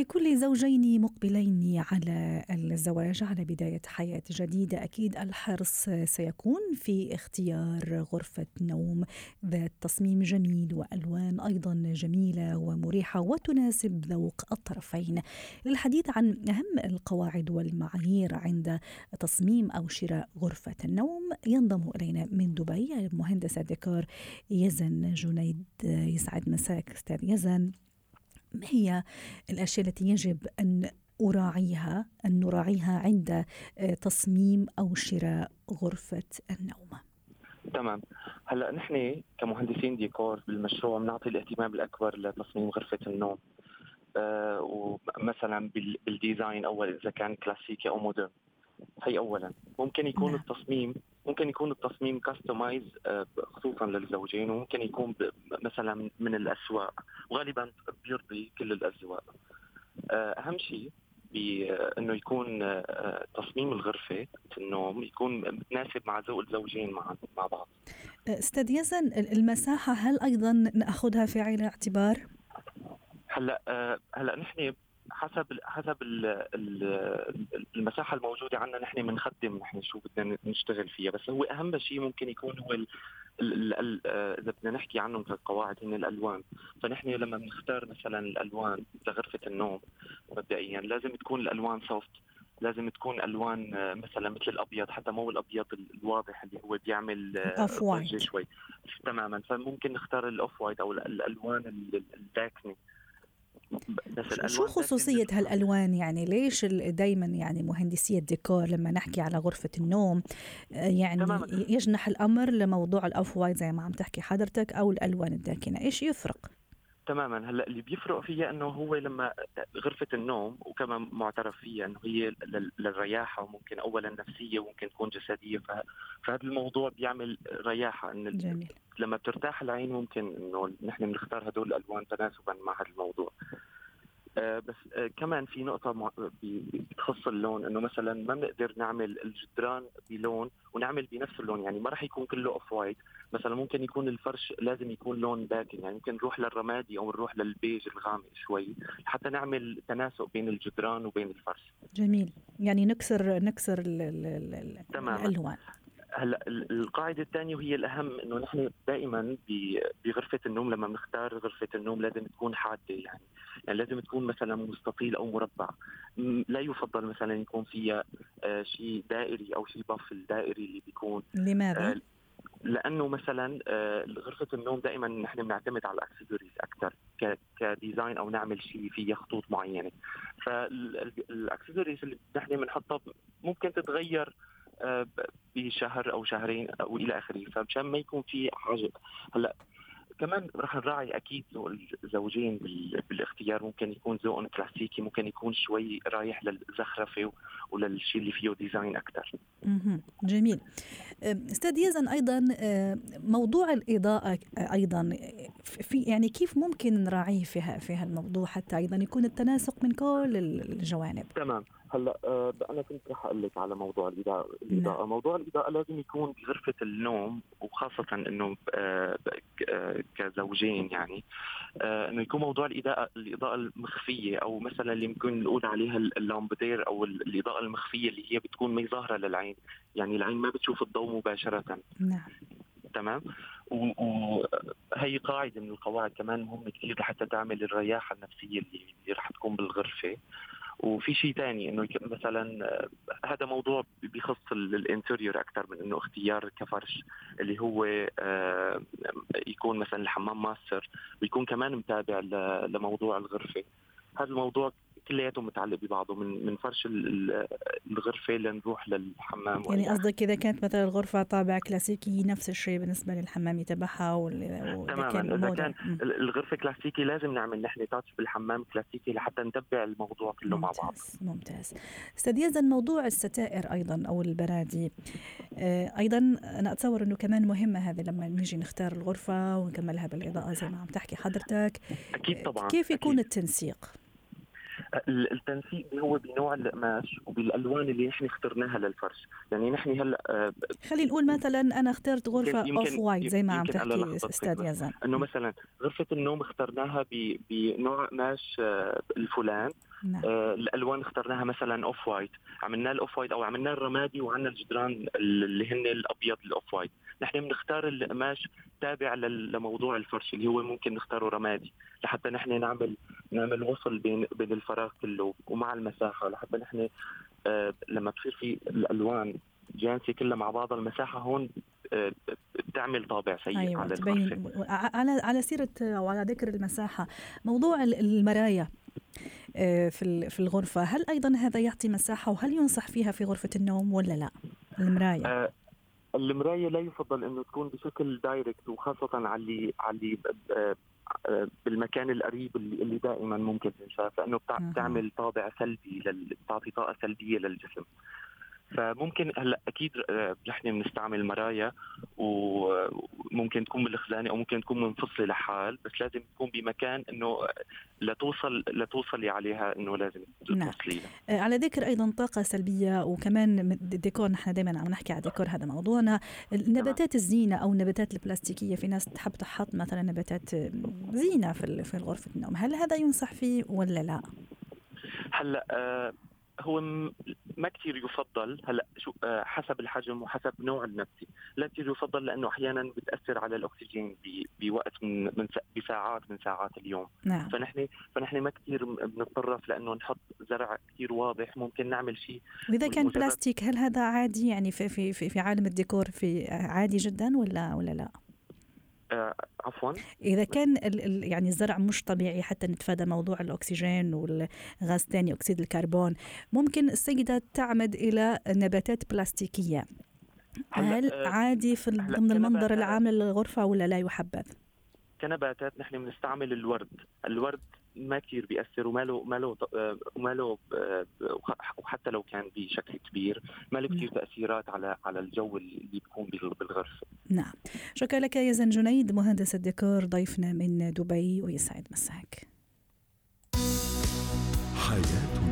لكل زوجين مقبلين على الزواج على بداية حياة جديدة. أكيد الحرص سيكون في اختيار غرفة نوم ذات تصميم جميل وألوان أيضا جميلة ومريحة وتناسب ذوق الطرفين. للحديث عن أهم القواعد والمعايير عند تصميم أو شراء غرفة النوم ينضم إلينا من دبي مهندسة ديكور يزن جنيد. يسعد مساك أستاذ يزن. ما هي الأشياء التي يجب أن أراعيها أن نراعيها عند آه، تصميم أو شراء غرفة النوم؟ تمام. هلأ نحن كمهندسين ديكور بالمشروع بنعطي الاهتمام الأكبر لتصميم غرفة النوم. آه ومثلا بال design أول إذا كان كلاسيكي أو modern. هي اولا. ممكن يكون نعم. التصميم ممكن يكون التصميم customize آه، خصوصا للزوجين وممكن يكون مثلا من الأسواق. وغالبا بيرضي كل الاذواق آه، أهم شيء بانه يكون آه، تصميم الغرفة النوم يكون متناسب مع ذوق الزوجين مع مع بعض أستاذ يزن المساحة هل أيضا نأخذها في عين الاعتبار؟ هلأ هلأ نحن حسب حسب المساحة الموجودة عندنا نحن بنخدم نحن شو بدنا نشتغل فيها. بس هو أهم شيء ممكن يكون هو إذا بدنا نحكي عنهم كقواعد هن الألوان. فنحن لما بنختار مثلا الألوان لغرفة النوم مبدئيا لازم تكون الألوان soft لازم تكون ألوان مثلا مثل الأبيض حتى مو الأبيض الواضح اللي هو بيعمل off white شوي. تماما. فممكن نختار ال off white أو الألوان الداكنة. بس شو خصوصية هالألوان يعني ليش دايما يعني مهندسية الديكور لما نحكي على غرفة النوم آه، يعني تماما. يجنح الأمر لموضوع ال off white زي ما عم تحكي حضرتك أو الألوان الداكنة إيش يفرق؟ تماما هلأ اللي بيفرق فيها إنه هو لما غرفة النوم وكمان معترف فيها إنه هي للرياحة وممكن اولا نفسية وممكن تكون جسدية فهذا الموضوع بيعمل رياحة إن جميل. لما بترتاح العين ممكن إنه نحن بنختار هدول الألوان تناسبا مع هذا الموضوع بس آه كمان في نقطة بتخص اللون إنه مثلا ما بنقدر نعمل الجدران بلون ونعمل بنفس اللون يعني ما راح يكون كله off white مثلا ممكن يكون الفرش لازم يكون لون باكن يعني ممكن نروح للرمادي أو نروح للبيج الغامق شوي حتى نعمل تناسق بين الجدران وبين الفرش. جميل. يعني نكسر نكسر ال ال الألوان. هلا القاعدة الثانية وهي الأهم إنه نحن دائما بغرفة النوم لما بنختار غرفة النوم لازم تكون حادة يعني. يعني لازم تكون مثلا مستطيل أو مربع. لا يفضل مثلا يكون فيها آه شيء دائري أو شيء بف الدائري اللي بيكون لماذا؟ آه لأنه مثلا آه غرفة النوم دائما نحن بنعتمد على الاكسسوارز أكثر ك design أو نعمل شيء فيه خطوط معينة. فالاكسسوارز اللي نحن بنحطها ممكن تتغير بشهر أو شهرين أو إلى آخره فمشان ما يكون في حاجة هلأ كمان رح نراعي أكيد الزوجين بالاختيار ممكن يكون ذوقهم كلاسيكي ممكن يكون شوي رايح للزخرفة وللشيء اللي فيه ديزاين أكثر. جميل. أستاذ يزن أيضا موضوع الإضاءة أيضا في يعني كيف ممكن نراعيه في في هالموضوع حتى أيضا يكون التناسق من كل الجوانب. تمام. هلا آه أنا كنت رح أقول لك على موضوع الاضاءه، الاضاءه، نعم. موضوع الاضاءه لازم يكون بغرفة النوم وخاصة إنه آه كزوجين يعني آه إنه يكون موضوع الاضاءه الإضاءة المخفية أو مثلا اللي ممكن نقول عليها اللامبدير أو الإضاءة المخفية اللي هي بتكون ما ظاهرة للعين، يعني العين ما بتشوف الضوء مباشرة. نعم. تمام وهي قاعدة من القواعد كمان مهمة كثير لحتى تعمل الرياحة النفسية اللي رح تكون بالغرفة وفي شيء ثاني إنه مثلا آه، هذا موضوع بيخص ال interior أكثر من إنه اختيار كفرش اللي هو آه، يكون مثلا الحمام ماستر ويكون كمان متابع لموضوع الغرفة. هذا الموضوع كلياته متعلق ببعضه من من فرش الغرفة لنروح للحمام يعني قصدك إذا كانت مثلا الغرفة طابع كلاسيكي نفس الشيء بالنسبة للحمام تبعها تماما. إذا كان الغرفة كلاسيكي لازم نعمل نحن تاتش بالحمام كلاسيكي لحتى نتبع الموضوع كله ممتاز. مع بعض. ممتاز أستاذ يزن موضوع الستائر أيضا أو البرادي آه، أيضا أنا أتصور إنه كمان مهمة هذه لما نيجي نختار الغرفة ونكملها بالإضاءة زي ما عم تحكي حضرتك. أكيد طبعا كيف يكون أكيد. التنسيق؟ التنسيق هو بنوع القماش وبالألوان اللي نحن اخترناها للفرش. يعني نحن هلأ آه، خلينا نقول مثلا أنا اخترت غرفة off white زي ما عم تحكي أستاذ يزن. إنه مثلا غرفة النوم اخترناها بنوع قماش آه، الفلان. نعم. آه الألوان اخترناها مثلا off white عملنا ال off white أو عملنا الرمادي وعندنا الجدران اللي هن الأبيض ال off white نحن بنختار القماش تابع لموضوع الفرش اللي هو ممكن نختاره رمادي لحتى نحن نعمل نعمل وصل بين بين الفراغ كله ومع المساحة لحتى نحن آه لما بصير في الألوان جانسي كلها مع بعضها المساحة هون آه، بتعمل طابع سيء أيوة على تبين. على على سيرة أو على ذكر المساحة موضوع المرايا آه، في في الغرفة هل أيضا هذا يعطي مساحة وهل ينصح فيها في غرفة النوم ولا لا؟ المرايه آه المراية لا يفضل إنه تكون بشكل دايركت وخاصة على اللي على اللي آه، آه، بالمكان القريب اللي دائما ممكن تنشاف لأنه بتعمل طابع سلبي بتعطي طاقة سلبية للجسم. فممكن هلا أكيد آه، نحن بنستعمل مرايا وممكن تكون بالخزانه أو ممكن تكون منفصله لحال بس لازم تكون بمكان إنه لتوصل لتوصلي عليها إنه لازم نعم. نعم. على ذكر أيضا طاقة سلبية وكمان الديكور نحن دائما عم نحكي على ديكور هذا موضوعنا نباتات الزينة أو النباتات البلاستيكية في ناس تحب تحط مثلا نباتات زينة في في غرفه النوم هل هذا ينصح فيه ولا لا؟ هلا آه هو ما كثير يفضل هلا شو آه، حسب الحجم وحسب نوع النبتة، لا كثير يفضل لأنه أحيانا بتأثر على الأكسجين بوقت من من بساعات من ساعات اليوم نعم. فنحن فنحن ما كثير بنتطرف لأنه نحط زرع كثير واضح ممكن نعمل شيء وإذا كان بلاستيك هل هذا عادي يعني في في في, في عالم الديكور في عادي جدا ولا ولا لا؟ آه عفوا إذا كان ال ال يعني الزرع مش طبيعي حتى نتفادى موضوع الأكسجين والغاز ثاني أكسيد الكربون ممكن السيدة تعمد إلى نباتات بلاستيكية هل آه عادي في ضمن المنظر العام للغرفة ولا لا يحبذ؟ كنباتات نحن بنستعمل الورد، الورد ما كثير بيأثر وما له ما له وما له وحتى لو كان بشكل كبير ما له كثير تأثيرات على على الجو اللي بيكون بالغرفة. نعم. شكرا لك يزن جنيد مهندس الديكور ضيفنا من دبي ويسعد مساك. حياتنا